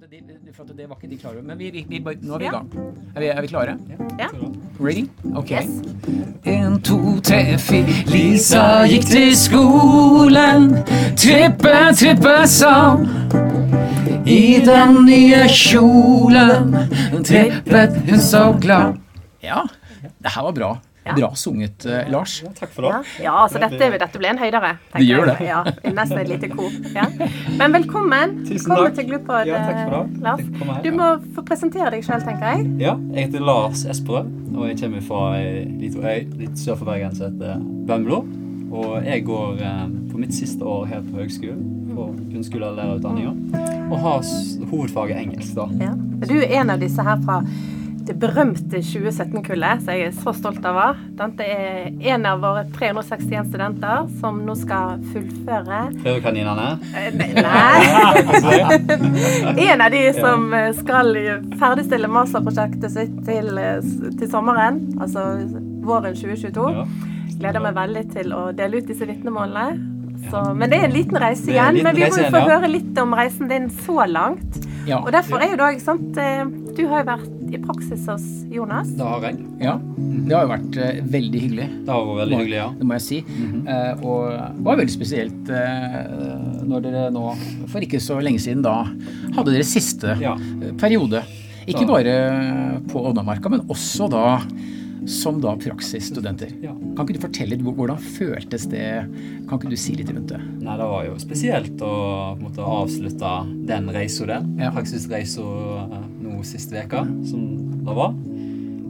det, det, for at det var ikke de klare over. Men vi, vi, vi, nå er vi i gang. Er vi, er vi klare? Ja. Ready? Ok. En, to, tre, fire. Lisa gikk til skolen. Trippe, trippe sang. I den nye kjolen trippet hun så glad. Ja, det her var bra. Ja. Bra sunget, eh, Lars. Ja, takk for det. Ja, ja altså dette, dette ble en høydere. Det gjør det. Ja, nesten et lite kor. Ja. Men velkommen. Tusen Velkommen takk. til Gluppod, Ja, takk for det. eh, Lars. Her, Du ja. må få presentere deg sjøl, tenker jeg. Ja, jeg heter Lars Esperød, og jeg kommer fra ei lita øy litt sør for Bergen som heter Bømlo. Og jeg går eh, på mitt siste år her på høgskolen, på grunnskole- og lærerutdanninga, og har hovedfaget engelsk, da. Ja. Du er en av disse her fra det berømte 2017-kullet, som jeg er så stolt av. Dante er en av våre 361 studenter som nå skal fullføre Prøvekaninene. Eh, Nei. En av de som eh, skal ferdigstille masterprosjektet sitt til, eh, til sommeren, altså våren 2022. Ja. Gleder meg veldig til å dele ut disse vitnemålene. Så, men det er en liten reise Det en igjen. Men vi må jo få høre litt om reisen din så langt. Ja. Og derfor er jo da, ikke sant Du har jo vært i praksis hos Jonas. Det har jeg. ja. Det har jo vært uh, veldig hyggelig. Det har vært veldig hyggelig, ja. Det må jeg si. Eh, og det var veldig spesielt uh, når dere nå, for ikke så lenge siden, da hadde dere siste Ja. periode. Ikke Da- bare på Odnamarka, men også da som da praksisstudenter. Ja. Kan ikke du fortelle litt hvordan føltes det? Kan ikke du si litt rundt det? Nei, det var jo spesielt å på en måte, avslutte den reisa den Ja. Praksisreisa nå sist uke, som det var.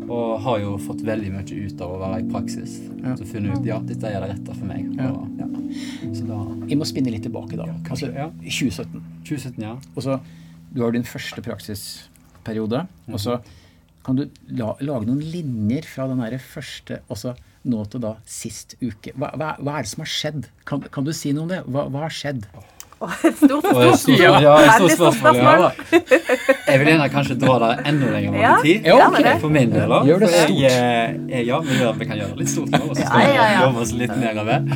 Og har jo fått veldig mye ut av å være i praksis. Ja. Så funnet ut ja, dette er det rette for meg. Ja. Og, ja. Så da Vi må spinne litt tilbake da. kanskje, Altså, ja. 2017. 2017, ja. Og så, Du har din første praksisperiode. Og så kan du la, lage noen linjer fra den der første også nå til da sist uke. Hva, hva, hva er det som har skjedd? Kan, kan du si noe om det? Hva, hva har skjedd? Og et stort, stort, stort, Ja. ja, et stort spørsmål. Ja, da. Jeg vil gjerne kanskje dra det enda lenger bak Ja. tid. Ja, ok. For min del, da. Gjør det stort. Jeg, eh, ja, vi, gjør, vi kan gjøre det litt stort nå, og så skal Ja, ja, vi jobbe oss litt nedover.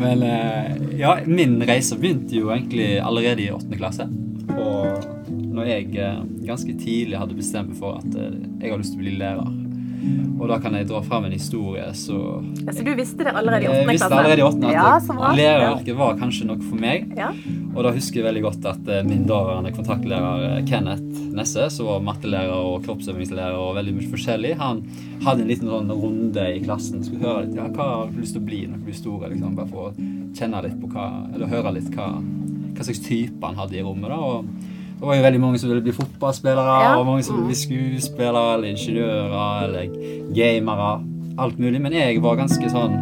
Men eh, ja, min reise begynte jo egentlig allerede i åttende klasse. Og når jeg eh, ganske tidlig hadde bestemt meg for at eh, jeg har lyst til å bli lærer. Og da kan jeg dra fram en historie så Altså, du visste det allerede i Jeg åttende klasse? visste allerede i åttende at ja, læreryrket var kanskje noe for meg. Ja. Og da husker jeg veldig godt at eh, min daværende kontaktlærer eh, Kenneth Nesse, som var mattelærer og kroppsøvingslærer og veldig mye forskjellig, han hadde en liten sånn runde i klassen. Skulle høre litt ja, hva har du lyst til å bli når du blir store, liksom. Bare for å kjenne litt på hva Eller høre litt hva, hva slags type han hadde i rommet. da, og det var jo veldig mange som ville bli fotballspillere, Ja. og mange som ville bli skuespillere eller ingeniører eller gamere. Alt mulig. Men jeg var ganske sånn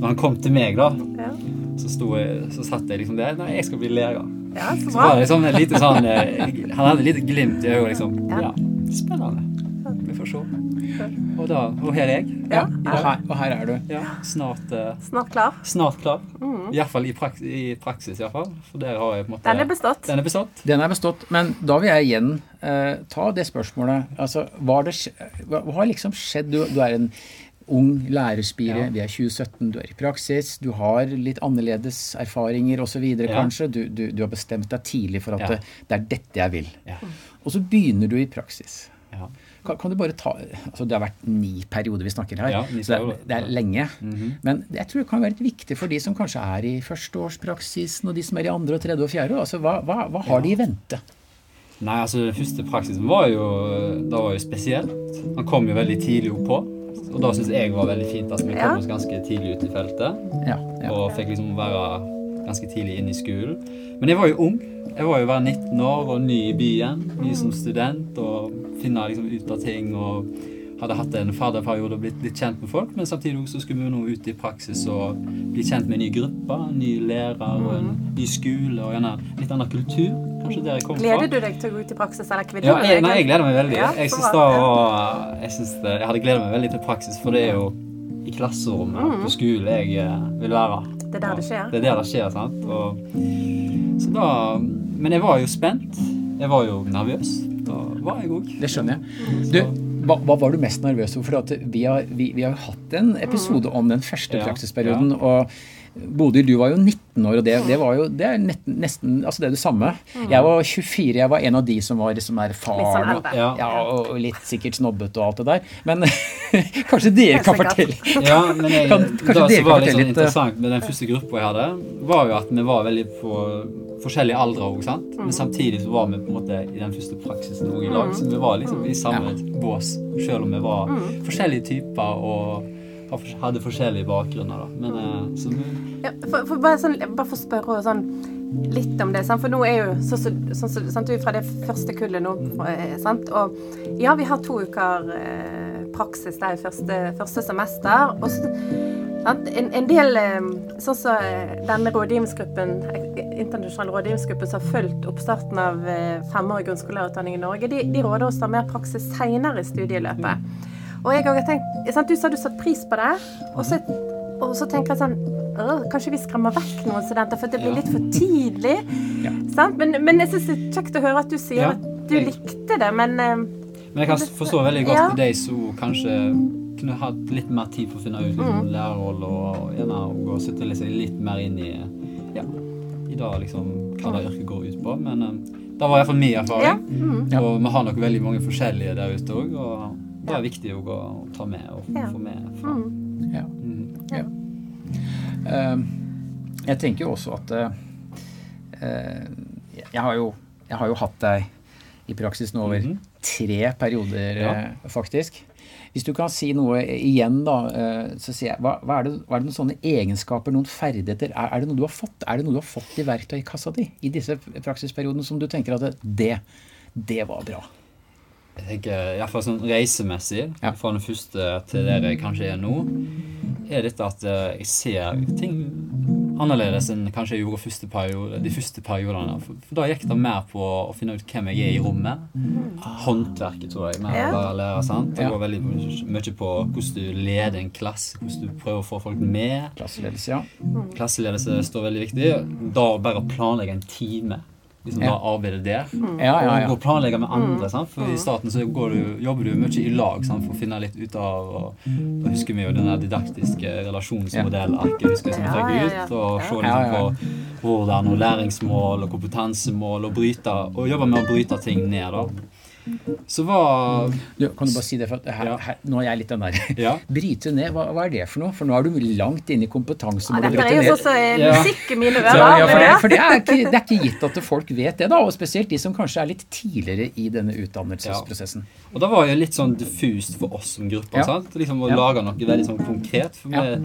Når han kom til meg, da, Ja. så, jeg, så satt jeg liksom der. Nei, jeg skal bli lærer. ja, så Så var det liksom et lite sånn eh, Han hadde et lite glimt i øyet. Liksom. Ja. Ja, spennende. Får se. Og, da, og her er jeg. Ja, og her, og her er du. Ja, snart, uh, Snart klar. snart klar. Mm. Iallfall i, prak i praksis, iallfall. For der har jeg på en måte Den er bestått. Den er bestått. Den er bestått. Men da vil jeg igjen uh, ta det spørsmålet. Altså, hva, har det, hva, hva har liksom skjedd? Du, du er en ung lærerspire, Ja. vi er 2017, du er i praksis, du har litt annerledes erfaringer osv. Ja. kanskje. Du, du, du har bestemt deg tidlig for at Ja. det, det er dette jeg vil. Ja. Og så begynner du i praksis. Ja. Kan, kan du bare ta, altså Det har vært ni perioder vi snakker her, Ja, så det, det er lenge. Mhm. Men jeg tror det kan være litt viktig for de som kanskje er i førsteårspraksisen, og de som er i andre og tredje og fjerde. altså Hva, hva, hva har de i vente? Nei, altså første praksisen var jo, da var jo spesielt. Han kom jo veldig tidlig opp på. Og da syns jeg var veldig fint at vi Ja. kom oss ganske tidlig ut i feltet. Ja, ja. Og fikk liksom være ganske tidlig inn i skolen. Men jeg var jo ung. Jeg var jo bare 19 år og ny i byen. Ny som student og finne liksom ut av ting. og hadde hatt en fadderperiode og blitt litt kjent med folk, men samtidig også skulle vi nå ut i praksis og bli kjent med en ny gruppe, en ny lærer og en ny skole og en litt annen kultur. Kanskje der jeg fra. Gleder du deg til å gå ut i praksis, eller kvitter Ja, jeg, nei, jeg gleder meg veldig. Ja, jeg så synes bra. jeg, synes det, jeg hadde gledet meg veldig til praksis, for det er jo i klasserommet på skolen jeg eh, vil være. Det er der det skjer. Det er der det skjer, sant. Og, så da, men jeg var jo spent. Jeg var jo nervøs. Da var jeg òg. Det skjønner jeg. Du, hva, hva var du mest nervøs for? For vi, har, vi, vi har hatt en episode om den første praksisperioden. Og Bodil, du var jo 19 år, og det, det var jo det er nesten, altså det er det samme. Jeg var 24, jeg var en av de som var liksom sånn erfaren. og- Ja. og og litt sikkert snobbete og alt det der. Men kanskje dere kan fortelle Ja, men jeg, Kan- kanskje det dere som kan var litt sånn eh, interessant med den første gruppa jeg hadde, var jo at vi var veldig på forskjellige aldre òg, sant. Mm. Men samtidig så var vi på en måte i den første praksisen òg i lag, så vi var liksom i samme bås, selv om vi var Mm. forskjellige typer og hadde forskjellige bakgrunner, da. Men eh, så Ja, for, for bare, sånn, bare for å spørre sånn, litt om det. Sant? For nå er jo så, så, så, sant, du er fra det første kullet nå. eh, Sant? Og ja, vi har to uker eh, praksis der i første, første semester. Og så. En, en del Sånn som denne rådgivningsgruppen, internasjonale rådgivningsgruppen som har fulgt oppstarten av femårig grunnskolelærerutdanning i Norge, de, de råder oss til mer praksis seinere i studieløpet. Og jeg har tenkt, sant? Du sa du satte pris på det, og så, og så tenker jeg sånn øh, Kanskje vi skremmer vekk noen studenter, for det blir Ja. litt for tidlig. Sant? Men, men jeg syns det er kjekt å høre at du sier Ja, at du likte det, men eh, Men jeg kan forstå veldig godt Ja. de som kanskje kunne hatt litt mer tid for å finne ut Mm. liksom, lærerrolle og gjerne og sette seg litt mer inn i ja, i dag liksom, hva det yrket går ut på. Men um, det var iallfall min erfaring. Ja. Mm. Og vi har nok veldig mange forskjellige der ute òg, og det er viktig å ta med og få med. Fra. mm. Ja. Mm. Ja. Eh, jeg tenker jo også at eh, eh, jeg, har jo, jeg har jo hatt deg i praksis nå over Mhm. tre perioder, Ja. eh, faktisk. Hvis du kan si noe igjen, da, eh, så sier jeg hva, hva, er det, hva er det noen sånne egenskaper, noen ferdigheter Er, er, det noe du har fått, er det noe du har fått i verktøykassa di i disse praksisperiodene som du tenker at det, det var bra? Jeg tenker iallfall sånn reisemessig, Ja. fra den første til der jeg kanskje er nå, er dette at eh, jeg ser ting annerledes enn kanskje jeg gjorde første periode, de første periodene. For, for da gikk det mer på å finne ut hvem jeg er i rommet. Håndverket, tror jeg. Mer Ja. å lære, sant? Det går veldig mye på hvordan du leder en klasse, hvordan du prøver å få folk med. Klasseledelse, ja. Klasseledelse står veldig viktig. Da bare å planlegge en time. Liksom Ja. da arbeidet der. Ja, ja, ja. Og planlegge med andre. Sant? For i starten så går du, jobber du mye i lag sant? for å finne litt ut av og Da husker vi jo den didaktiske relasjonsmodellarket husker jeg som vi Ja, fikk ja, ut. Og se liksom ja, ja. på hvordan og læringsmål og kompetansemål og bryte Og jobbe med å bryte ting ned, da. Så hva Du, kan du bare si det, for at her, Ja. her, nå er jeg litt den der Ja. Bryte ned, hva, hva er det for noe? For nå er du langt inne i kompetanse. ja, dette er jo sånn som eh, musikk i mine ører. Ja, ja, for, det, for det, er ikke, det er ikke gitt at folk vet det, da, og spesielt de som kanskje er litt tidligere i denne utdannelsesprosessen. Og da var det litt sånn diffust for oss som gruppe. Ja. sant? Liksom Å Ja. lage noe veldig sånn konkret. For Ja.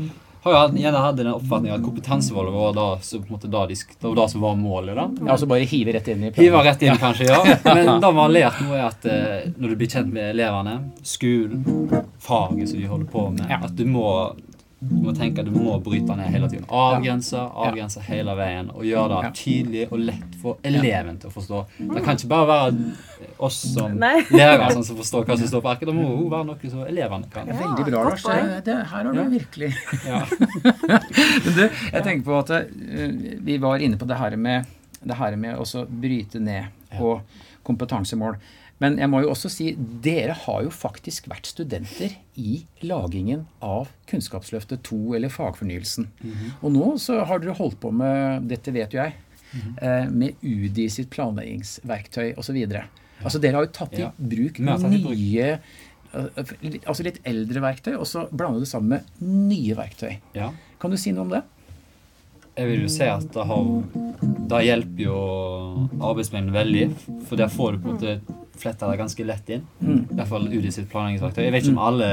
Har jo hatt- gjerne hatt den oppfatningen at kompetansemålet var da, så, da de, det var det som var målet. da. Ja, altså bare hive rett inn i Hive rett inn, kanskje, ja. Men det vi har lært nå, er at eh, når du blir kjent med elevene, skolen, faget som de holder på med, Ja. at du må, du må tenke at du må bryte ned hele tiden. Avgrense, avgrense hele veien, og gjøre det tydelig og lett for eleven til å forstå. Det kan ikke bare være oss som Nei. lærere som forstår hva som står på arket. Det må jo være noe som elevene kan. Ja, Veldig bra, Lars. Det, det, her har du Ja. virkelig Ja. Men du, jeg tenker på at eh, vi var inne på det her med det her med å bryte ned på kompetansemål. Men jeg må jo også si, dere har jo faktisk vært studenter i lagingen av Kunnskapsløftet 2 eller fagfornyelsen. Og nå så har dere holdt på med, dette vet jo jeg, eh, med UDI sitt planleggingsverktøy osv. Altså dere har jo tatt i Ja. bruk nye eh, Altså litt eldre verktøy, og så blande det sammen med nye verktøy. ja. Kan du si noe om det? Jeg vil jo si at det, har, det hjelper jo arbeidsmengden veldig. For der får du på en måte fletta det ganske lett inn. I hvert fall UDI sitt planleggingsverktøy. Jeg vet ikke om alle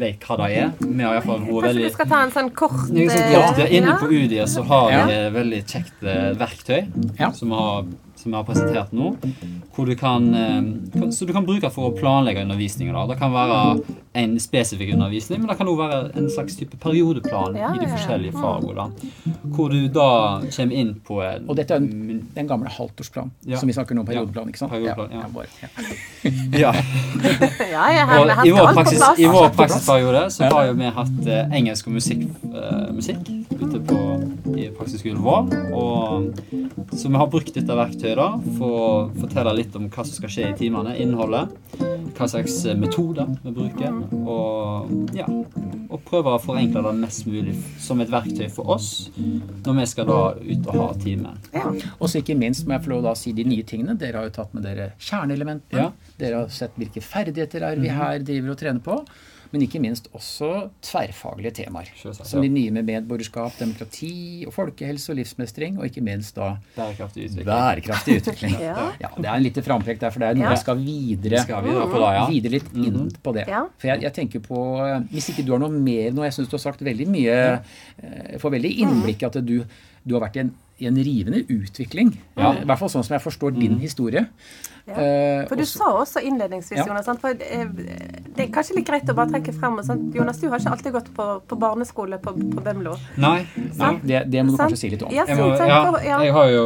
vet hva det er. Vi har iallfall vært Kanskje veldig vi skal ta en sånn kort Liksom eh, ja, Inne på UDI så har vi et veldig kjekt eh, verktøy Ja. som, vi har, som vi har presentert nå. Hvor du kan, eh, så du kan bruke for å planlegge undervisningen. Da. Det kan være en spesifikk undervisning, men det kan også være en slags type periodeplan Ja, i de ja, ja. forskjellige fagene. da. Hvor du da kommer inn på en Og dette er den, den gamle halvtårsplan Ja. som vi snakker nå om, periodeplan, ikke sant? periodeplan, ja. bare, ja. Ja. Ja, ja, her, Og i vår, praksis. I vår praksisperiode så har jo vi hatt eh, engelsk og musikk, eh, musikk ute på, i praksisskolen vår. Og, så vi har brukt dette verktøyet for å fortelle litt om hva som skal skje i timene, innholdet. Hva slags metoder vi bruker. Og ja, og prøve å forenkle det mest mulig som et verktøy for oss når vi skal da ut og ha time. Ja. Og så ikke minst må jeg få lov å si de nye tingene. Dere har jo tatt med dere kjerneelementene. Ja. Dere har sett hvilke ferdigheter er vi her driver og trener på. Men ikke minst også tverrfaglige temaer. Selvsagt, Som ja. de nye med medborgerskap, demokrati og folkehelse og livsmestring. Og ikke minst da Bærekraftig utvikling. bærekraftig utvikling. Ja. Ja, Det er en liten frampek der, for det er noe Ja. jeg skal videre Vi skal videre på da, ja. videre litt inn på det. Ja. For jeg, jeg tenker på eh, Hvis ikke du har noe mer nå Jeg syns du har sagt veldig mye eh, Jeg får veldig innblikk i at du, du har vært i en, i en rivende utvikling. Ja. Eh, I hvert fall sånn som jeg forstår din historie. Ja. Eh, For du også- sa også innledningsvis, Ja. Jonas, sant? for eh, det er kanskje litt greit å bare trekke frem og sånn, Jonas, du har ikke alltid gått på, på barneskole på, på Bømlo. Nei. nei. det, det må du Sant? kanskje si litt om. Ja, Jeg, må, jeg har jo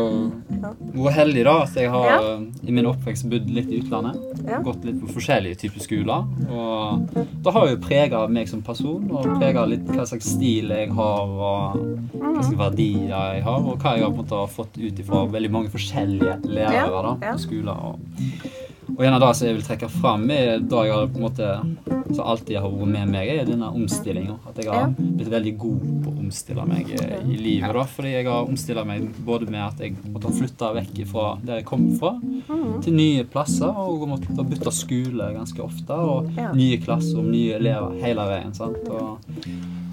vært heldig da at jeg har Ja. i min oppvekst bodd litt i utlandet. Ja. Gått litt på forskjellige typer skoler. Og det har jo prega meg som person, og prega litt hva slags stil jeg har, og hva slags verdier jeg har, og hva jeg har på en måte fått ut ifra veldig mange forskjellige lærere da, på skoler. Og, og en av de som jeg vil trekke fram, er da jeg har på en måte som alltid har vært med meg, er denne omstillinga. At jeg har blitt veldig god på å omstille meg i livet. da, Fordi jeg har omstilla meg både med at jeg måtte flytte vekk fra der jeg kom fra, Mm. til nye plasser, og måtte bytte skole ganske ofte. Og nye klasser og nye elever hele veien. sant? Og,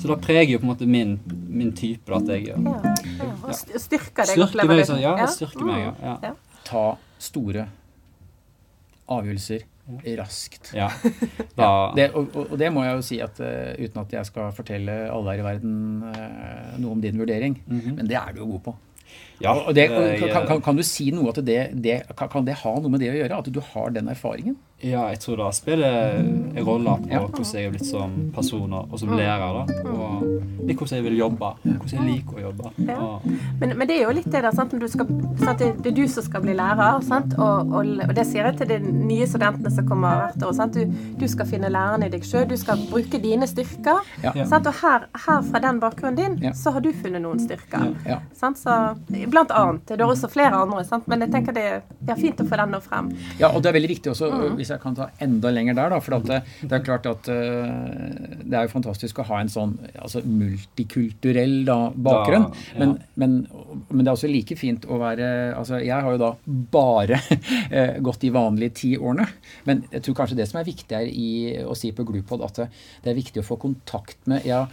så det preger jo på en måte min, min type. At jeg Ja, ja. Styrker deg, styrker opplever meg. du? Så, ja, det styrker meg. Ja. ja. Ja. Ta store avgjørelser raskt. ja. Da, Det, og, og det må jeg jo si at uh, uten at jeg skal fortelle alle her i verden uh, noe om din vurdering, Mhm. men det er du jo god på. ja, og det, og, kan, kan, kan du si noe at det, det kan, kan det ha noe med det å gjøre? At du har den erfaringen? Ja, jeg tror det spiller en rolle på Ja. hvordan jeg er blitt som person og som lærer. da. Og litt hvordan jeg vil jobbe. Hvordan jeg liker å jobbe. Ja. Men, men det er jo litt det der, sant? Du skal, sant? Det, det er du som skal bli lærer, sant? Og, og, og det sier jeg til de nye studentene som kommer hvert år. Sant? Du, du skal finne læreren i deg sjøl, du skal bruke dine styrker. Ja. Sant? Og her, her fra den bakgrunnen din, Ja. så har du funnet noen styrker. Ja. Sant? Så, blant annet. Det er også flere andre, sant? men jeg tenker det, det er fint å få den nå frem. Ja, og det er veldig viktig også, Mm. hvis jeg kan ta enda lenger der, da. For det, det er klart at eh, det er jo fantastisk å ha en sånn altså multikulturell da, bakgrunn. Da, ja. men, men, men det er også like fint å være Altså, jeg har jo da bare eh, gått de vanlige ti årene. Men jeg tror kanskje det som er viktig her i å si på Glupod, at det, er viktig å få kontakt med ja,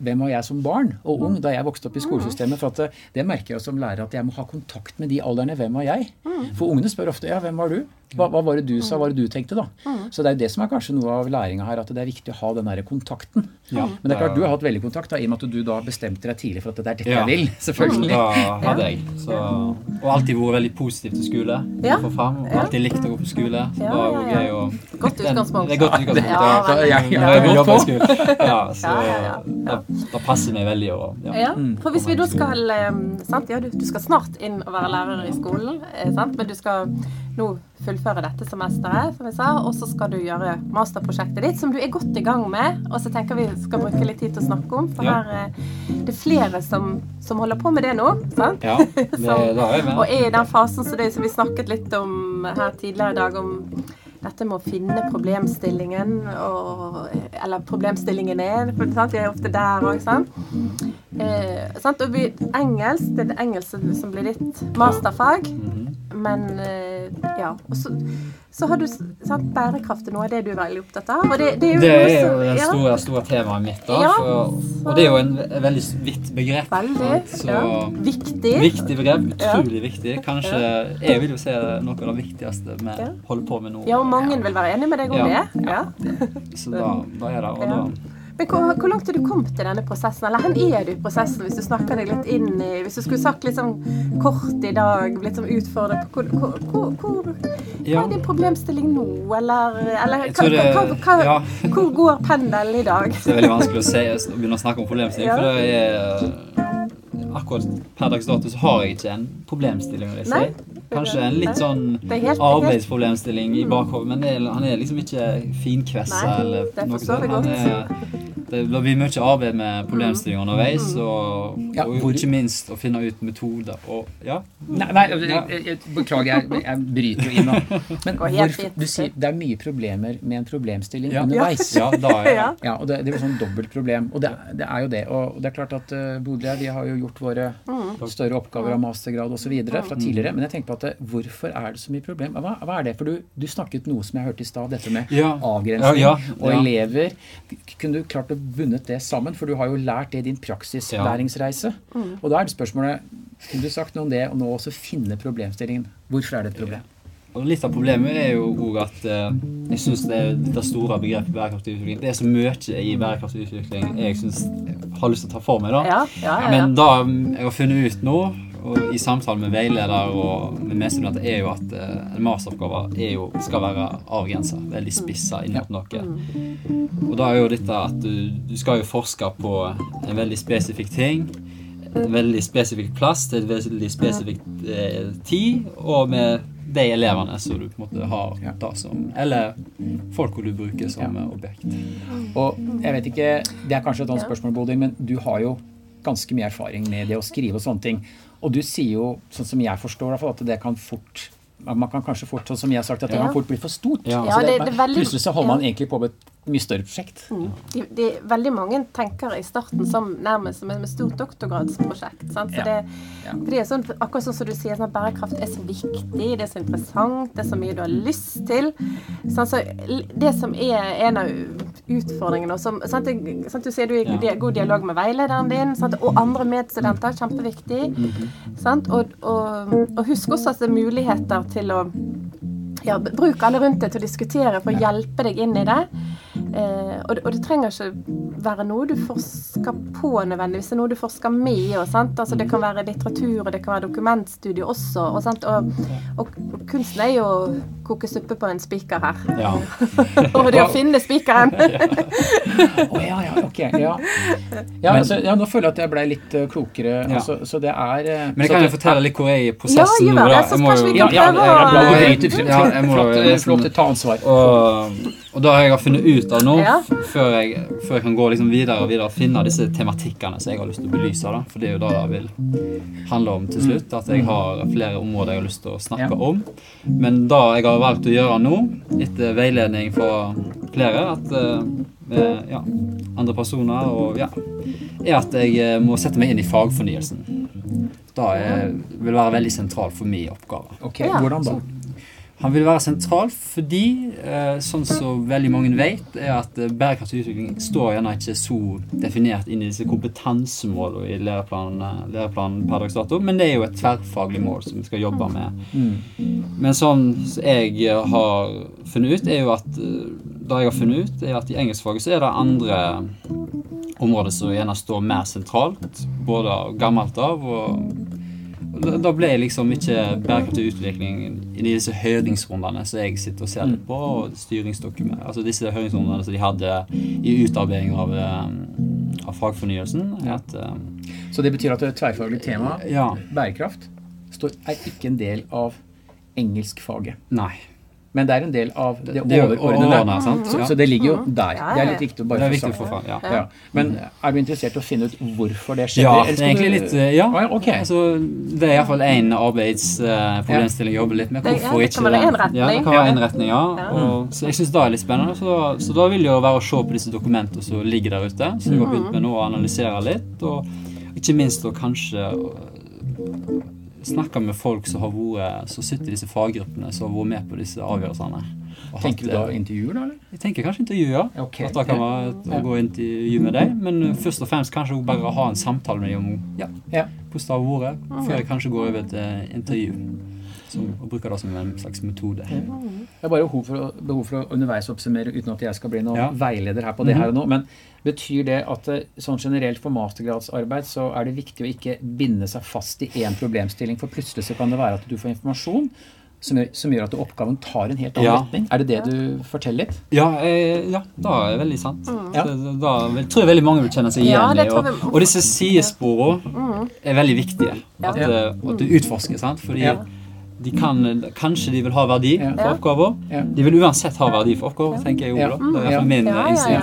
hvem var jeg som barn og ung da jeg vokste opp i skolesystemet? For at det, det merker jeg som lærer at jeg må ha kontakt med de aldrene. Hvem var jeg? For ungene spør ofte ja, hvem var du? Hva, hva var det du sa? Hva var det du tenkte? da? Så det er jo det som er kanskje noe av læringa her, at det er viktig å ha den der kontakten. Ja, Men det er klart, du har hatt veldig kontakt, da, i og med at du da bestemte deg tidlig for at det er dette Ja. jeg vil. Selvfølgelig. Da hadde jeg. Så, og alltid vært veldig positiv til skole. Ja. Fram, og alltid likt å gå på skole. Så Ja, ja, jo ja. å Godt utgangspunkt. Det er godt utgangspunkt, Ja, ja. Ja, ja, på. skole. Ja, så Ja, ja, ja. da det passer meg veldig å ja. Ja, for hvis vi da skal eh, sant? Ja, du, du skal snart inn og være lærer i skolen, eh, sant? men du skal nå fullføre dette semesteret, som jeg sa, og så skal du gjøre masterprosjektet ditt, som du er godt i gang med. Og så tenker vi skal bruke litt tid til å snakke om, for Ja. her eh, det er flere som, som holder på med det nå. sant? Ja, det, Som- er jeg med. Og er i den fasen som, det, som vi snakket litt om her tidligere i dag, om dette med å finne problemstillingen, og, eller er, For, sant? Vi er ofte der òg, sant. Eh, sant? Og vi, engelsk, det er det engelsk som- som blir ditt masterfag. Men eh, ja. Og så, så har du sant, bærekraft er noe av det du er veldig opptatt av. Det, det er jo Det er som- det ja. store, store temaet mitt. da. Ja, for, og det er jo en veldig vidt begrep. Veldig. Så ja. Viktig. Viktig begrep. Utrolig viktig. Kanskje Jeg vil jo se noe av det viktigste vi holder på med nå. Ja, og mange vil være enig med deg om Ja. det. Ja. Så da, da er det og da, Men hvor, hvor langt er du kommet i denne prosessen? Eller hvor er du i prosessen, hvis du snakker deg litt inn i Hvis du skulle sagt litt sånn kort i dag, blitt sånn utfordret på hvor, hvor, hvor, Hva er din problemstilling nå, eller, eller hva, det- hva, hva, ja. hvor går pendelen i dag? Det er veldig vanskelig å, se, å begynne å snakke om problemstilling, Ja. for det er Akkurat per dags dato så har jeg ikke en problemstilling, vil jeg si. Kanskje en litt sånn helt- arbeidsproblemstilling i bakhodet, men det han er liksom ikke finkvessa eller noe sånt. Han er, det, det blir mye arbeid med problemstillinger underveis, og, Ja, og ikke minst å finne ut metoder. Og ja, Nei, nei jeg, jeg, jeg, beklager, jeg, jeg bryter jo inn nå. Men Går hvorfor, du sier det er mye problemer med en problemstilling Ja. underveis. ja da er Ja. Ja, og det, det er jo sånn dobbelt problem. Og det, det er jo det. Og det er klart at uh, Bodø, vi har jo gjort våre større oppgaver av mastergrad osv. fra tidligere. Men jeg tenker på at uh, hvorfor er det så mye problem? Hva, hva er det? For du, du snakket noe som jeg hørte i stad, dette med Ja. avgrensning Ja, ja, og elever. Kunne du klart å bundet det sammen? For du har jo lært det i din praksislæringsreise. Og da er det spørsmålet Kunne du sagt noe om det, og nå også finne problemstillingen? Hvorfor er det et problem? Og litt av problemet er jo òg at eh, jeg syns det er dette store begrepet bærekraftig utvikling Det er så mye i bærekraftig utvikling jeg synes jeg har lyst til å ta for meg. da. Ja, ja, ja, ja. Men det jeg har funnet ut nå, og i samtale med veileder og med medstudenter, er jo at eh, en masteroppgave er jo, skal være avgrensa, veldig spissa inn mot noe. Og da er jo dette at du, du skal jo forske på en veldig spesifikk ting. En veldig spesifikk plass til en veldig spesifikk eh, tid, og med de elevene som du på en måte har Ja. da som Eller folk du bruker som ja. objekt. Og jeg vet ikke, Det er kanskje et annet spørsmål, Bodil, men du har jo ganske mye erfaring med det å skrive og sånne ting. Og du sier jo, sånn som jeg forstår, det, at det kan fort man kan kanskje fort, sånn som jeg har sagt, at det Ja. kan fort bli for stort. Ja. Altså det, det- det veldig- plutselig så holder man egentlig på med et mye større prosjekt. de, de, veldig mange tenker i starten som nærmest som et stort doktorgradsprosjekt. Sant? Så Ja. det, Ja. det sånn, akkurat sånn som du sier, sånn bærekraft er så viktig, det er så interessant, det er så mye du har lyst til. Sånn, så det som er en av utfordringene, som sant, Du sier du er i god dialog med veilederen din, sant, og andre medstudenter, kjempeviktig. Sant? Og, og, og husk også at det er muligheter til å ja, Bruk alle rundt deg til å diskutere for å hjelpe deg inn i det. Eh, og, det- og det trenger ikke være noe du forsker på nødvendigvis, det er noe du forsker med. Og, sant? Altså, det kan være litteratur, og det kan være dokumentstudie også. Og, sant? Og, og, kunsten er jo å koke suppe på en spiker her. Ja. og det å finne spikeren. Å ja, ja, ok. Ja, ja, Men- altså, ja nå føler jeg at jeg ble litt eh, klokere. Ja. Altså, så det er eh, Men jeg kan jo fortelle litt hvor jeg er i Ja, prosessen gjør nå. det, da. så Jeg må kanskje jo- vi Ja, kan ja, prøve å-. Ja, jeg må Flott, eh, ta ansvar. Og, og har jeg funnet ut av nå, Ja. før, jeg, før jeg kan gå liksom videre og videre og finne disse tematikkene som jeg har lyst til å belyse, da, for det er jo det det vil handle om til slutt, at jeg har flere områder jeg har lyst til å snakke Ja. om. Men det jeg har valgt å gjøre nå, etter veiledning fra flere, at eh, med ja, andre personer, og ja, er at jeg eh, må sette meg inn i fagfornyelsen. Det vil være veldig sentralt for min oppgave. Ok, Ja. Hvordan da? Han vil være sentral fordi, eh, sånn som veldig mange vet, er at eh, bærekraftig utvikling står gjerne ikke så definert inn i disse kompetansemålene i læreplanen, læreplanen per dags dato, men det er jo et tverrfaglig mål som vi skal jobbe med. Men sånn som jeg har funnet ut, er jo at eh, det jeg har funnet ut, er at i engelskfaget så er det andre områder som gjerne står mer sentralt, både gammelt av og da- ble ble liksom ikke bærekraftig utvikling i disse høringsrundene som jeg sitter og ser litt på, og styringsdokument, altså disse høringsrundene som de hadde i utarbeiding av, eh, av fagfornyelsen. er At, eh, Så det betyr at det tverrfaglige temaet, ja. bærekraft, er ikke en del av engelskfaget. Nei. Men det er en del av det, er overordnede. Så, så det ligger jo der. Det er litt viktig å bare få viktig sagt. få fram. Ja. Ja. Men er du interessert i å finne ut hvorfor det skjedde? Ja, det er egentlig litt eh, Ja. Å, ja, ok. Altså, det er iallfall én arbeidsproblemstilling jeg jobber litt med. Hvorfor ikke den-. Ja, det kan være en retning, ja. Ja. Og, så jeg syns det er litt spennende. Så, så da vil det jo være å se på disse dokumentene som ligger der ute, Så jeg har begynt med nå å analysere litt. Og ikke minst å kanskje øh, snakke med folk som har vært Som sitter i disse faggruppene, som har vært med på disse avgjørelsene. Og Tenker du da intervjuer, da? eller? Jeg tenker kanskje intervjuer. Okay. At da kan man Ja. gå i intervju med deg. Men først og fremst kanskje bare ha en samtale med dem om ja, Ja. hvordan det har vært, før jeg kanskje går over til intervju. Som, og bruker det som en slags metode. Det er bare behov for, å, behov for å underveis oppsummere uten at jeg skal bli noen Ja. veileder her på det her og nå. Men betyr det at eh, sånn generelt for mastergradsarbeid så er det viktig å ikke binde seg fast i én problemstilling, for plutselig så kan det være at du får informasjon som gjør, som gjør at oppgaven tar en helt annen Ja. retning. Er det det du forteller litt? Ja, eh, ja, det er veldig sant. Ja. Det, da tror jeg veldig mange vil kjenne seg igjen det i. Og, og disse sidesporene er veldig viktige. Ja. At, eh, at du utforsker, sant. Fordi Ja. De kan, Kanskje de vil ha verdi Ja. for oppgaver. Ja. De vil uansett ha verdi for oppgaver, tenker jeg. Ja. da. Det er i Ja. min Ja, ja, instinkt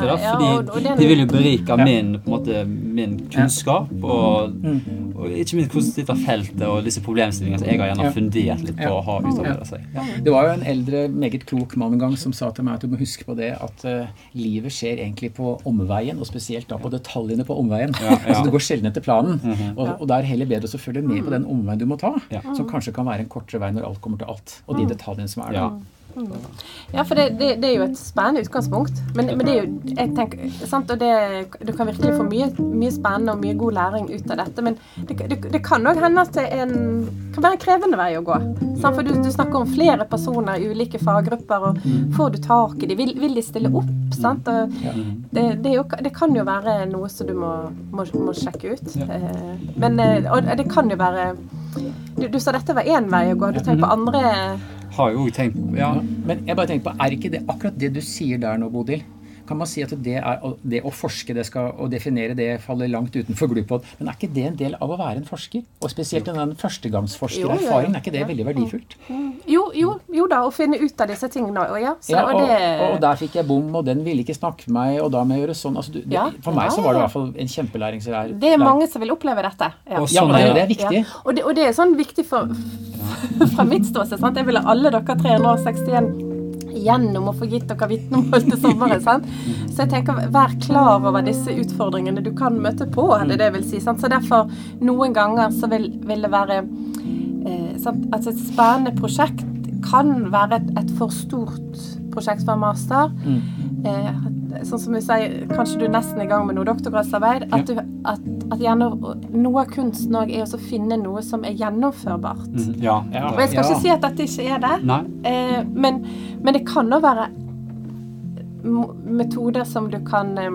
Fordi de vil jo berike Ja. min, på måte, min kunnskap, og, Mm. Og ikke minst hvordan dette feltet og disse problemstillingene som jeg har gjerne fundert litt på å ha utarbeidet seg. Ja. Det var jo en eldre, meget klok mann en gang som sa til meg at du må huske på det at uh, livet skjer egentlig på omveien, og spesielt da på detaljene på omveien. Ja, ja. altså det går sjelden etter planen. Mhm. og, og det er heller bedre å følge med på den omveien du må ta, Ja. som kanskje kan være en kortere vei når alt kommer til alt, og de detaljene som er der. Ja. For det, det, det er jo et spennende utgangspunkt. Men, men det er jo jeg tenker, sant? Og det, Du kan virkelig få mye, mye spennende og mye god læring ut av dette. Men det, det, kan òg hende at det en, kan være en krevende vei å gå. Sant? For du, du snakker om flere personer, i ulike faggrupper. og Får du tak i dem? Vil, vil de stille opp? Sant? Og det, det, jo, det kan jo være noe som du må, må, må sjekke ut. Eh, Men, eh, og det kan jo være du, du sa dette var én vei å gå. Du tenker på andre Har jo tenkt Ja. Men jeg bare tenker på, er ikke det akkurat det du sier der nå, Bodil? Kan man si at det, er, det å forske det skal, og definere det faller langt utenfor Glupod? Men er ikke det en del av å være en forsker? Og spesielt den førstegangsforsker erfaring, førstegangsforskererfaringen, er ikke det veldig verdifullt? Jo, jo, jo da, å finne ut av disse tingene. Og ja, så, Ja, og, og det, og der fikk jeg bom, og den ville ikke snakke med meg, og da må jeg gjøre sånn. Altså, du, det, for meg så var det i hvert fall en kjempelæringslære. det er mange som vil oppleve dette. Ja. Og sånn ja, det, er viktig. Og, det, og det er sånn viktig for, fra mitt ståsted. sant? Jeg ville alle dere 361 gjennom å få gitt dere vitnemål til sommeren. sant? Så jeg tenker, vær klar over disse utfordringene du kan møte på. det det jeg vil si. sant? Så derfor, noen ganger så vil, vil det være eh? Altså et spennende prosjekt kan være et, et for stort prosjekt for en master. Eh, sånn som du sier, kanskje du er nesten i gang med noe doktorgradsarbeid. At, du, at, at noe av kunsten òg er å finne noe som er gjennomførbart. Mm, Ja. Ja. Og jeg skal Ja. ikke si at dette ikke er det, eh, men, men det kan òg være metoder som du kan eh,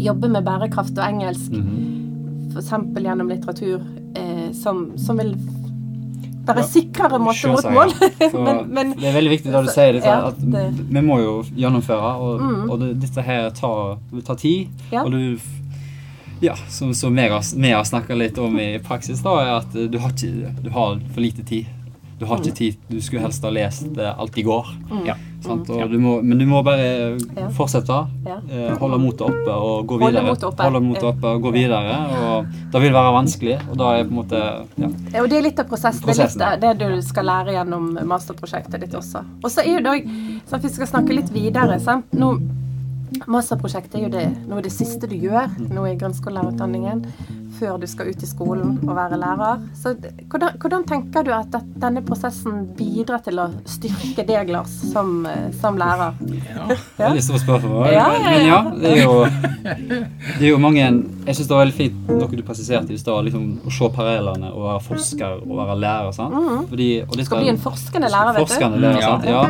jobbe med bærekraft og engelsk, Mhm. f.eks. gjennom litteratur, eh, som, som vil være sikrere måte mot mål. ja. Men, men det er veldig viktig da du sier det, Ja, det- Mm. vi må jo gjennomføre, og, og det, dette her tar, tar tid. Og du Ja, som, som vi har, vi har snakka litt om i praksis, da, er at du har, ikke, du har for lite tid. Du har ikke Mm. tid. Du skulle helst ha lest alt i går. Ja. Sant? Og du må, men du må bare fortsette. Ja. eh, Holde motet oppe og gå Holde videre. motet oppe. Holde motet Ja. oppe og gå videre. Og det vil være vanskelig, og da er på en måte ja. Ja, og det er litt av prosessen. Det er litt det du skal lære gjennom masterprosjektet ditt også. Og så er jo det òg Vi skal snakke litt videre. Sant? Nå, masterprosjektet er jo det, noe av det siste du gjør nå i grunnskolelærerutdanningen. Før du skal ut i skolen og være lærer. Så hvordan, hvordan tenker du at denne prosessen bidrar til å styrke deg, Lars, som, eh, som lærer? Ja. Veldig stort spørsmål. Ja, ja, Men ja. det er jo, det er jo mange Jeg syns det var veldig fint noe du presiserte i stad, liksom, å se parallellene og være forsker og være lærer. sant? Fordi, og Du dette- skal bli en forskende lærer, vet du. Forskende lærer, sant? Ja.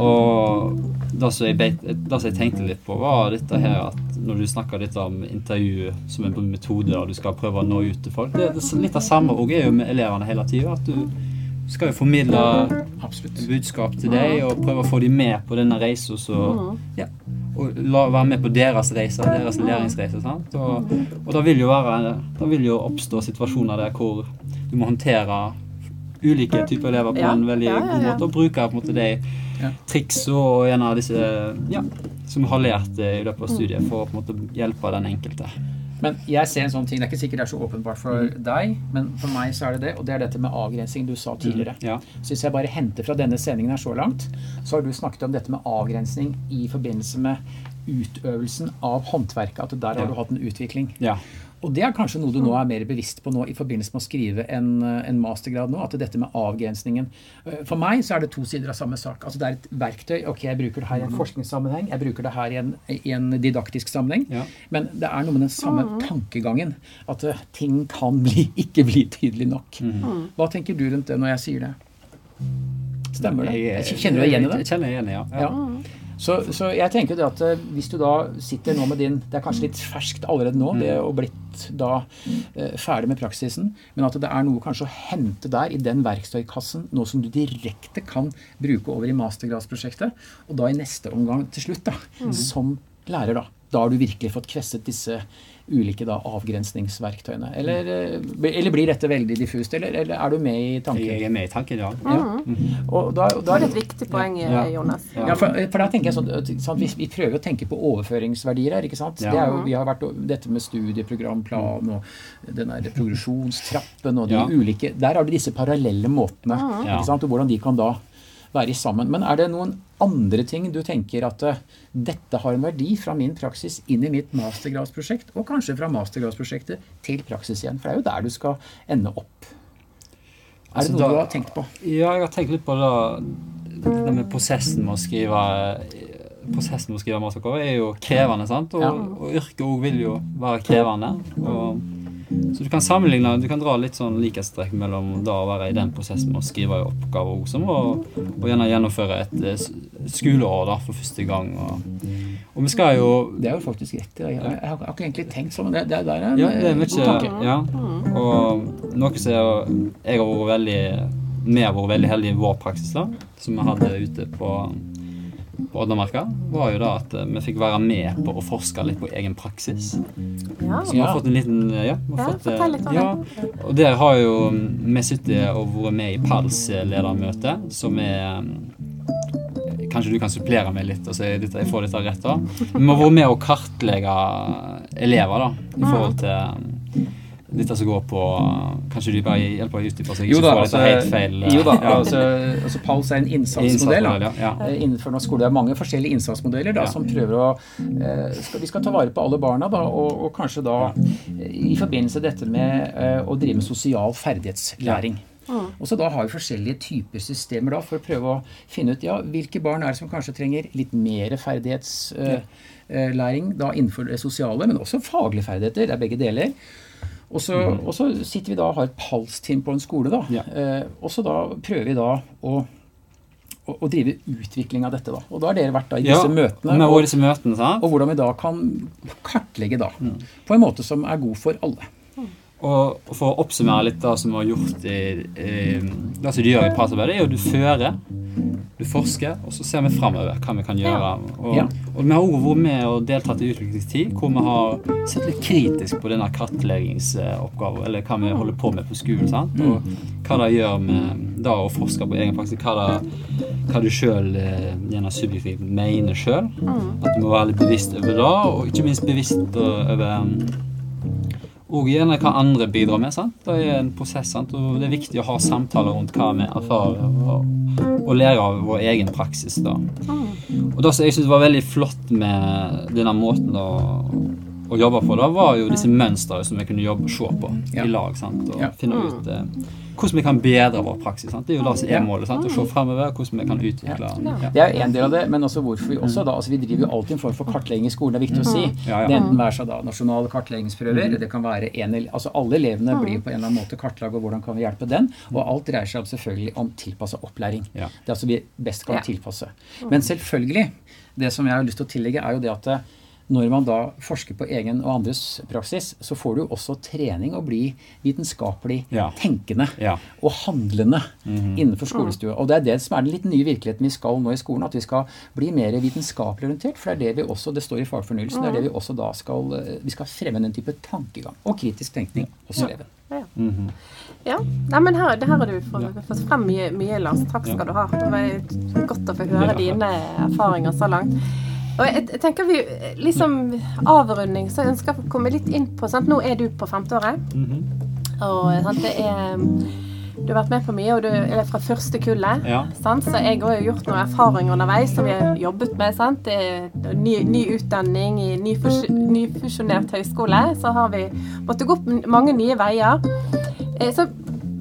Og det som, jeg det som jeg tenkte litt på, var dette her at når du snakker litt om intervju som en metode, og du skal prøve å nå ut til folk det, det, Litt av samme òg er jo med elevene hele tida. At du skal jo formidle Absolutt. budskap til deg og prøve å få dem med på denne reisa. Så ja, og la, være med på deres reise, deres læringsreise. Sant? Og, og det vil jo være Det vil jo oppstå situasjoner der hvor du må håndtere ulike typer elever på en veldig god måte, og bruke på en måte de Ja. triks og gjerne disse ja, som har lært i løpet av studiet, for å på en måte hjelpe den enkelte. Men jeg ser en sånn ting, det er ikke sikkert det er så åpenbart for deg, men for meg så er det det, og det er dette med avgrensing du sa tidligere. Ja. Så hvis jeg bare henter fra denne sendingen her så langt, så har du snakket om dette med avgrensning i forbindelse med utøvelsen av håndverket, at der har Ja. du hatt en utvikling. ja. Og det er kanskje noe du nå er mer bevisst på nå i forbindelse med å skrive en, eh, en mastergrad nå, at dette med avgrensningen eh, For meg så er det to sider av samme sak. Altså det er et verktøy. Ok, jeg bruker det her i en forskningssammenheng, jeg bruker det her i en, i en didaktisk sammenheng. Ja. Men det er noe med den samme tankegangen. At eh, ting kan bli, ikke bli tydelig nok. Hva tenker du rundt det når jeg sier det? Stemmer det? Jeg- Kjenner du deg igjen i det? Jeg kjenner igjen, ja. ja. Så, så jeg tenker det at eh, hvis du da sitter nå med din Det er kanskje litt ferskt allerede nå, det å blitt da eh, ferdig med praksisen, men at det er noe kanskje å hente der i den verktøykassen, noe som du direkte kan bruke over i mastergradsprosjektet, og da i neste omgang til slutt, da, som lærer, da. Da har du virkelig fått kvesset disse ulike da, avgrensningsverktøyene. Eller, eh, eller blir dette veldig diffust, eller, eller er du med i tanken? Jeg er med i tanken, ja. Ja. Og da, Det da er et viktig poeng, Ja. Jonas. ja, for, for da tenker jeg sånn, at, vi, vi prøver å tenke på overføringsverdier her. ikke sant? Det er jo, vi har vært dette med studieprogramplan og den der progresjonstrappen og de Ja. ulike Der har du disse parallelle måtene. Ikke sant? Og hvordan de kan da være sammen. Men er det noen andre ting du tenker at eh, dette har en verdi fra min praksis inn i mitt mastergradsprosjekt, og kanskje fra mastergradsprosjektet til praksis igjen? For det er jo der du skal ende opp. Er Altså, det noe da- du har tenkt på? Ja, jeg har tenkt litt på det, det med prosessen med å skrive Prosessen med å skrive masteroppgave er jo krevende, sant? Og, Ja. og yrket òg vil jo være krevende. Og, så du kan sammenligne, du kan dra litt sånn likhetstrekk mellom da å være i den prosessen med å skrive oppgaver også, òg, som å og gjerne gjennomføre et eh, skoleår da for første gang. Og, og vi skal jo Det er jo faktisk rett. Jeg, jeg, jeg har ikke egentlig tenkt sånn, men det, det, der er en Ja, det er mye god tanke. Ja. Og noe som jeg, jeg har vært veldig Vi har vært veldig heldige i vår praksis, da, som vi hadde ute på, på Oddamarka, var jo da at eh, vi fikk være med på å forske litt på egen praksis. Ja. Så vi har Ja. fått en liten Ja, vi har Ja, fått, eh, fortell litt om ja, Og der har jo vi sittet og vært med i PALS ledermøte, som er eh, Kanskje du kan supplere meg litt, og så jeg, får dette rett. da. Vi har vært med å kartlegge elever da, i forhold til eh, dette som går på Kanskje du bare hjelper å utdype seg? Jo da, altså, helt feil. eh, jo da ja. altså, altså PALS er en innsatsmodell. Da. ja. ja. Eh, Innenfor norsk skole det er mange forskjellige innsatsmodeller da, Ja. som prøver å eh, skal, Vi skal ta vare på alle barna, da, og, og kanskje da i forbindelse med dette med eh, å drive med sosial ferdighetslæring. Og så da har vi forskjellige typer systemer da, for å prøve å finne ut ja, hvilke barn er det som kanskje trenger litt mer ferdighetslæring da innenfor det sosiale, men også faglige ferdigheter. Det er begge deler. Og så, og så sitter vi da og har et PALS-team på en skole. da, Ja. eh, Og så da prøver vi da å, å, drive utvikling av dette. da. Og da har dere vært da i disse møtene. Med og, disse møtene, sant? og hvordan vi da kan kartlegge da, Mm. på en måte som er god for alle. Og og for å oppsummere litt det som vi har gjort i, i Det som du gjør i partsarbeidet, er jo du fører, du forsker, og så ser vi framover hva vi kan gjøre. Og, Ja. og vi har også vært med og deltatt i utviklingstid, hvor vi har sett litt kritisk på denne kartleggingsoppgaven, eller hva vi holder på med på skolen. sant? Mm. Og hva det gjør med da å forske på egen praksis, hva, det, hva du sjøl gjerne subjektivt mener sjøl. At du må være litt bevisst over det, og ikke minst bevisst over og gjerne hva andre bidrar med. sant? Det er en prosess, sant? og det er viktig å ha samtaler rundt hva vi erfarer, og, og lære av vår egen praksis. da. Og det som jeg syns var veldig flott med denne måten å, å jobbe på, da, var jo disse mønstrene som vi kunne jobbe, se på Ja. i lag. sant? Og Ja. finne ut eh, hvordan vi kan bedre vår praksis. sant? Det er jo det som er målet. sant? Å se fremover, hvordan vi kan utvikle ja. Det er jo en del av det, men også hvorfor vi også da, altså Vi driver jo alltid en form for kartlegging i skolen, det er viktig å si. Mm. Ja, ja. Det enten være seg da nasjonale kartleggingsprøver, det kan være en, altså Alle elevene blir på en eller annen måte kartlagt, og hvordan kan vi hjelpe den? Og alt dreier seg selvfølgelig om tilpassa opplæring. Det er altså vi best kan tilpasse. Men selvfølgelig, det som jeg har lyst til å tillegge, er jo det at når man da forsker på egen og andres praksis, så får du også trening å bli vitenskapelig Ja. tenkende Ja. og handlende innenfor skolestua. Og det er det som er den litt nye virkeligheten vi skal nå i skolen, at vi skal bli mer vitenskapelig orientert. For det er det vi også, det står i fagfornyelsen, det er det vi også da skal eh, Vi skal fremme den type tankegang og kritisk tenkning hos eleven. Mhm. Ja, Nei, men her, det her har du fått frem mye, mye, Lars. Takk skal du ha. Det var godt å få høre dine erfaringer så langt. Og jeg, jeg tenker vi, liksom Avrunding, så ønsker jeg å komme litt inn på sant? Nå er du på femteåret. Mhm. Og sant, det er Du har vært med på mye, og du er fra første kullet. Ja. Så jeg har jo gjort noen erfaringer underveis som vi har jobbet med. Sant? Det ny, ny utdanning i nyfus- nyfusjonert høyskole. Så har vi måttet gå opp mange nye veier. Eh, Så,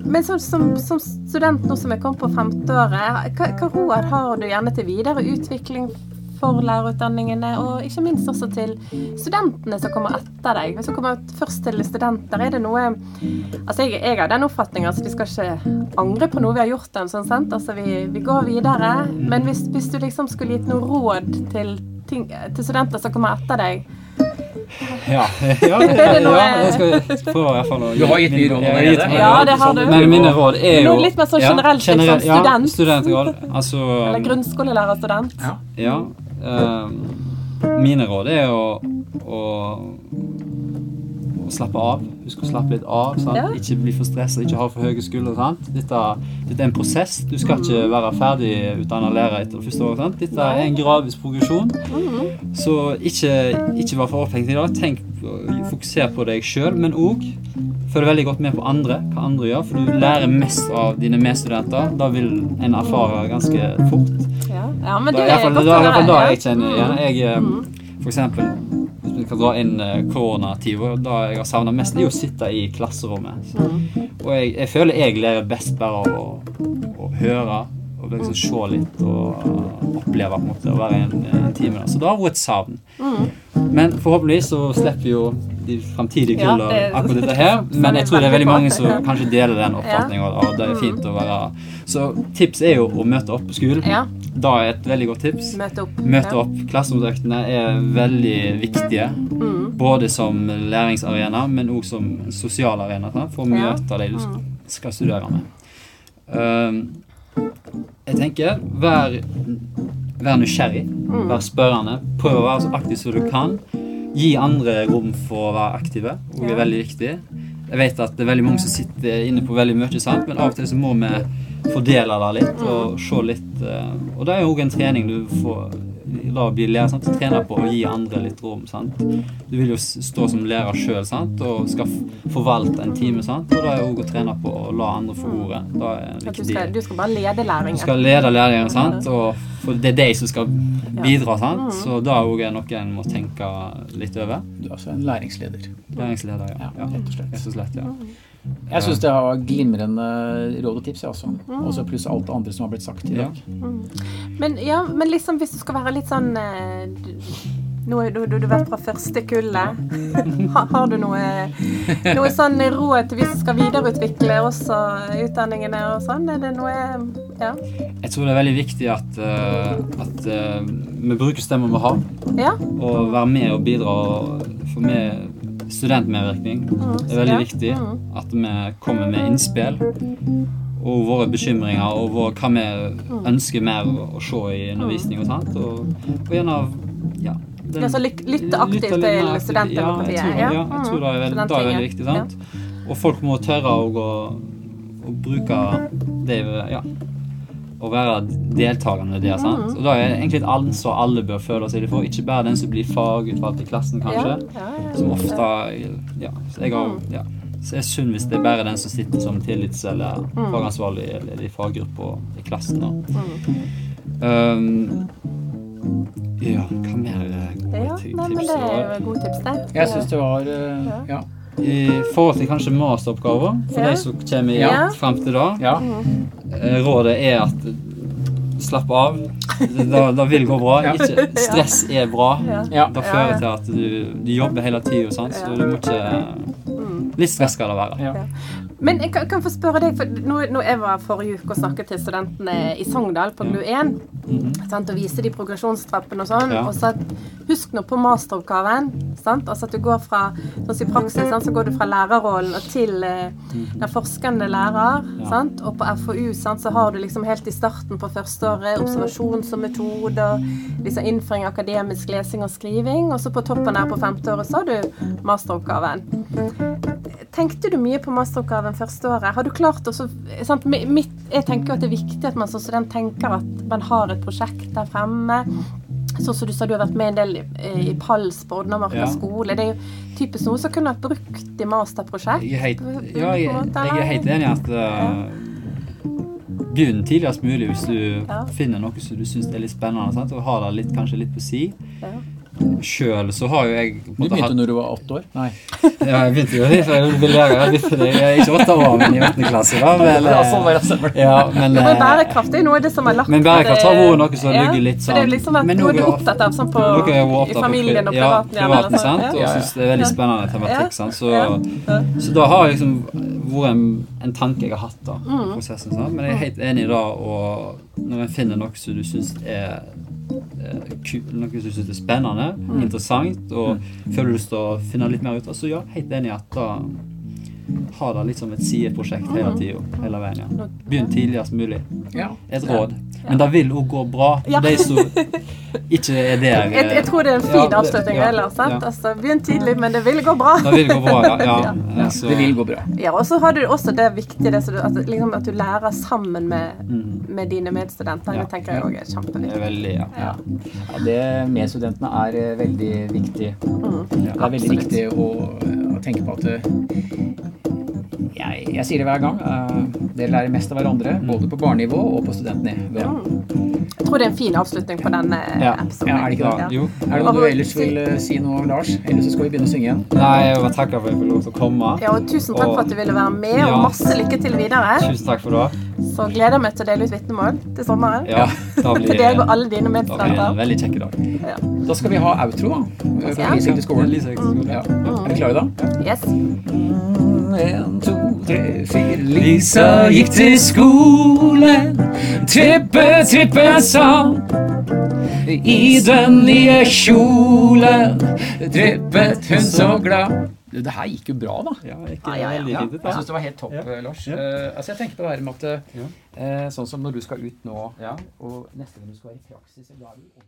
men som, som, som student nå som jeg kom på femteåret, hva, hva råd har du gjerne til videre utvikling for lærerutdanningene, og ikke minst også til studentene som kommer etter deg? Hvis du kommer først til studenter, er det noe Altså, jeg, jeg har den oppfatninga at vi skal ikke angre på noe vi har gjort, den, sånn sent. Altså, vi, vi går videre. Men hvis, hvis du liksom skulle gitt noe råd til, ting, til studenter som kommer etter deg, Ja, ja, jeg skal prøve i hvert fall å Du har gitt mye råd allerede. Ja, det har du. Men mine råd er jo Noe litt mer sånn generelt, liksom, generelt- student. Ja, studentråd. Altså eller grunnskolelærerstudent Ja. Ja. Ehm, mine råd er å, å, å slappe av. Husk å slappe litt av. Sant? Ja. Ikke bli for stressa, ikke ha for høye skuldre. Sant? Dette, dette er en prosess. Du skal ikke være ferdig utdanna lærer etter det første året. Sant? Dette er en gradvis progresjon. Så ikke, ikke vær for opphengt i dag. Tenk, Fokuser på deg sjøl, men òg følg veldig godt med på andre, hva andre gjør. For du lærer mest av dine medstudenter. Da vil en erfare ganske fort. Ja, men Da det er godt da, å jeg kjenner Ja. Jeg, eh, for eksempel, hvis vi kan dra inn eh, koronatida, da jeg har savna mest, er å sitte i klasserommet. Så, og jeg, jeg føler jeg lærer best bare av å, å høre og liksom se litt og eh, oppleve på en måte å være en, time. Da. Så det har vært et savn. Men forhåpentligvis så slipper jo de fremtidige Ja, kullene det- akkurat dette her. Men jeg tror det er veldig mange som kanskje deler den oppfatninga. Og det er fint å være Så tips er jo å møte opp på skolen. Da er et veldig godt tips. møte opp. Møte Ja. opp. Er veldig viktige. Mm. Både som læringsarena, men òg som sosial arena. For å. Mm. møte de du skal studere med. Uh, jeg tenker, vær, vær nysgjerrig. Mm. Vær spørrende. Prøv å være så aktiv som du kan. Gi andre rom for å være aktive, det er veldig viktig. Jeg vet at det er veldig mange som sitter inne på veldig mye, sant? men av og til så må vi fordele det litt og se litt. eh, Og det er jo òg en trening du får da bli lærer. Sant? Trene på å gi andre litt rom. Sant? Du vil jo stå som lærer sjøl og skal forvalte en time. Sant? Og da er òg å trene på å la andre få ordet. Da er At du viktig. skal, du skal bare lede læringen. Du skal lede læringen, sant? og for det er de som skal bidra. Sant? Så da òg er noe en må tenke litt over. Du er altså en læringsleder. Læringsleder, ja. Ja, ja. rett og slett. Rett og slett, ja. Jeg syns det var glimrende råd og tips, jeg også. Også pluss alt det andre som har blitt sagt i Ja. dag. Men, ja, men liksom hvis du skal være litt sånn eh, du- Nå har du, du, du vært fra første kullet. Har, har du noe, noe sånn råd til hvis du skal videreutvikle også utdanningene og sånn? Er det noe Ja? Jeg tror det er veldig viktig at, eh, at eh, vi bruker stemmen vi har, ja? og være med og bidra. For meg, studentmedvirkning Det er veldig viktig. At vi kommer med innspill. Og våre bekymringer og vår, hva vi ønsker mer å, se i undervisning og sånt. Og, og gjerne ja, den- Altså lyt- lytte aktivt lytte til studentdemokratiet. Ja, Ja. jeg tror det er veldig, det er veldig viktig. sant? Og folk må tørre å, gå, å bruke det ja, å være deltakende der. sant? Mm. Og da er det egentlig et ansvar alle bør føle seg for. Ikke bare den som blir fagutvalgt i klassen, kanskje. Ja, ja, ja. Som ofte Ja. Så jeg har ja. Så det er synd hvis det er bare den som sitter som tillits- eller Mm. fagansvarlig eller i faggruppa i klassen. da. Um, ja, hva mer eh, gode Ja, nei, men tips? det er jo gode tips, det. Jeg syns det var eh, Ja. I forhold til kanskje masteroppgaver, for Ja. de som kommer Ja. fram til da, ja. Eh, rådet er at slapp av. Det, det vil gå bra. Ja. Ikke, stress er bra. Det fører ja. til at du, du jobber hele tida, så du må ikke Litt stress skal det være. ja. Men jeg kan, kan få spørre deg, for nå, nå jeg var forrige uke og snakket til studentene i Sogndal på GLU1 sant, og viste de progresjonstrappene og sånn, Mhm. Ja. og sa at husk nå på masteroppgaven, sant, altså at du går fra, sånn som i praksis, sant, så går du fra lærerrollen og til eh, den forskende lærer, Mhm. Ja. sant, og på FoU sant, så har du liksom helt i starten på førsteåret observasjon som metode, og liksom innføring akademisk lesing og skriving, og så på toppen her på femteåret så har du masteroppgaven. Tenkte du mye på masteroppgaven første året? Har du klart å så- sant, mitt, Jeg tenker jo at det er viktig at man som student tenker at man har et prosjekt der fremme. Sånn som du sa, du har vært med en del i, i PALS på Odnamarka Ja. skole. Det er jo typisk noe som kunne vært brukt i masterprosjekt. Jeg ja, jeg, er helt enig i at uh, Begynn tidligst mulig hvis du Ja. finner noe som du syns er litt spennende, sant? og har det litt, kanskje litt på si. Ja. Sjøl så har jo jeg på Du begynte hatt- når du var åtte år? Nei. Ja, jeg begynte jo litt, jeg vil lære. Jeg begynte- Jeg er ikke åtte år, men i åttende klasse, da. Men, Ja, sånn det, ja, men, men eh, bærekraft er jo noe av det som er lagt Men bærekraft har vært noe som har ligget litt for Det er sånn- liksom at Men noe du er opptatt av sånn på, i familien og ja, privaten. ja, privaten, sånn. sant? Og syns det er veldig spennende tematikk. Ja. Sant? Så, så da har liksom vært en, en tanke jeg har hatt da, Mm. i prosessen. Sant? Men jeg er helt enig da, og når en finner noe som du syns er eh, noe som du synes er spennende, Mm. interessant, og føler lyst til å finne litt mer ut av, så ja, helt enig i at da ha det litt som et sideprosjekt hele Mm. tida. Hele veien. Ja. Begynn tidligst mulig. Ja. Et råd. Men det vil òg gå bra. Ja. De som ikke er der Jeg, jeg tror det er en fin Ja, avslutning. ja, ellers, sant? ja. Altså, Begynn tidlig, men det vil gå bra. Det vil gå bra, ja. ja. Ja. Så- Det vil gå bra. Ja, og så har du også det viktige det, du, at, liksom, at du lærer sammen med, Mm. med dine medstudenter. Ja. Det tenker jeg òg er kjempeviktig. veldig, ja. Ja. ja, det med studentene er eh, veldig viktig. Mm. Det er veldig Absolutt. viktig å, å tenke på at eh, jeg, jeg sier det hver gang. Uh, dere lærer mest av hverandre, både på barnenivå og på studentnivå. Jeg tror det er en fin avslutning på denne Ja. episoden. Ja, er det ikke det? Ja, jo. Er det noe du ellers vil eh, si noe, Lars? Ellers skal vi begynne å synge igjen. Nei, jeg vil bare takke for at jeg fikk lov til å komme. Ja, og tusen takk for at du ville være med, og Ja. masse lykke til videre. Tusen takk for det. Så gleder jeg meg til å dele ut vitnemål til sommeren. Ja, da blir Til deg og alle dine da blir det en medstudenter. veldig kjekk dag. Ja. Da skal vi ha outro, da. Ja. Lise skolen. Lise skolen. Ja. Er vi klare da? Yes. En, to, tre, fire. Lisa gikk til skolen, trippe, trippe sang. I den nye kjolen Trippet hun så glad. Det her gikk jo bra, da. Ja, det Ja, ja, ja. Ja, jeg syns det var helt topp, Ja. eh, Lars. Ja. Eh, altså jeg tenker på det her med at uh, Ja. eh, Sånn som når du skal ut nå, Ja. og neste gang du skal være i praksis da er du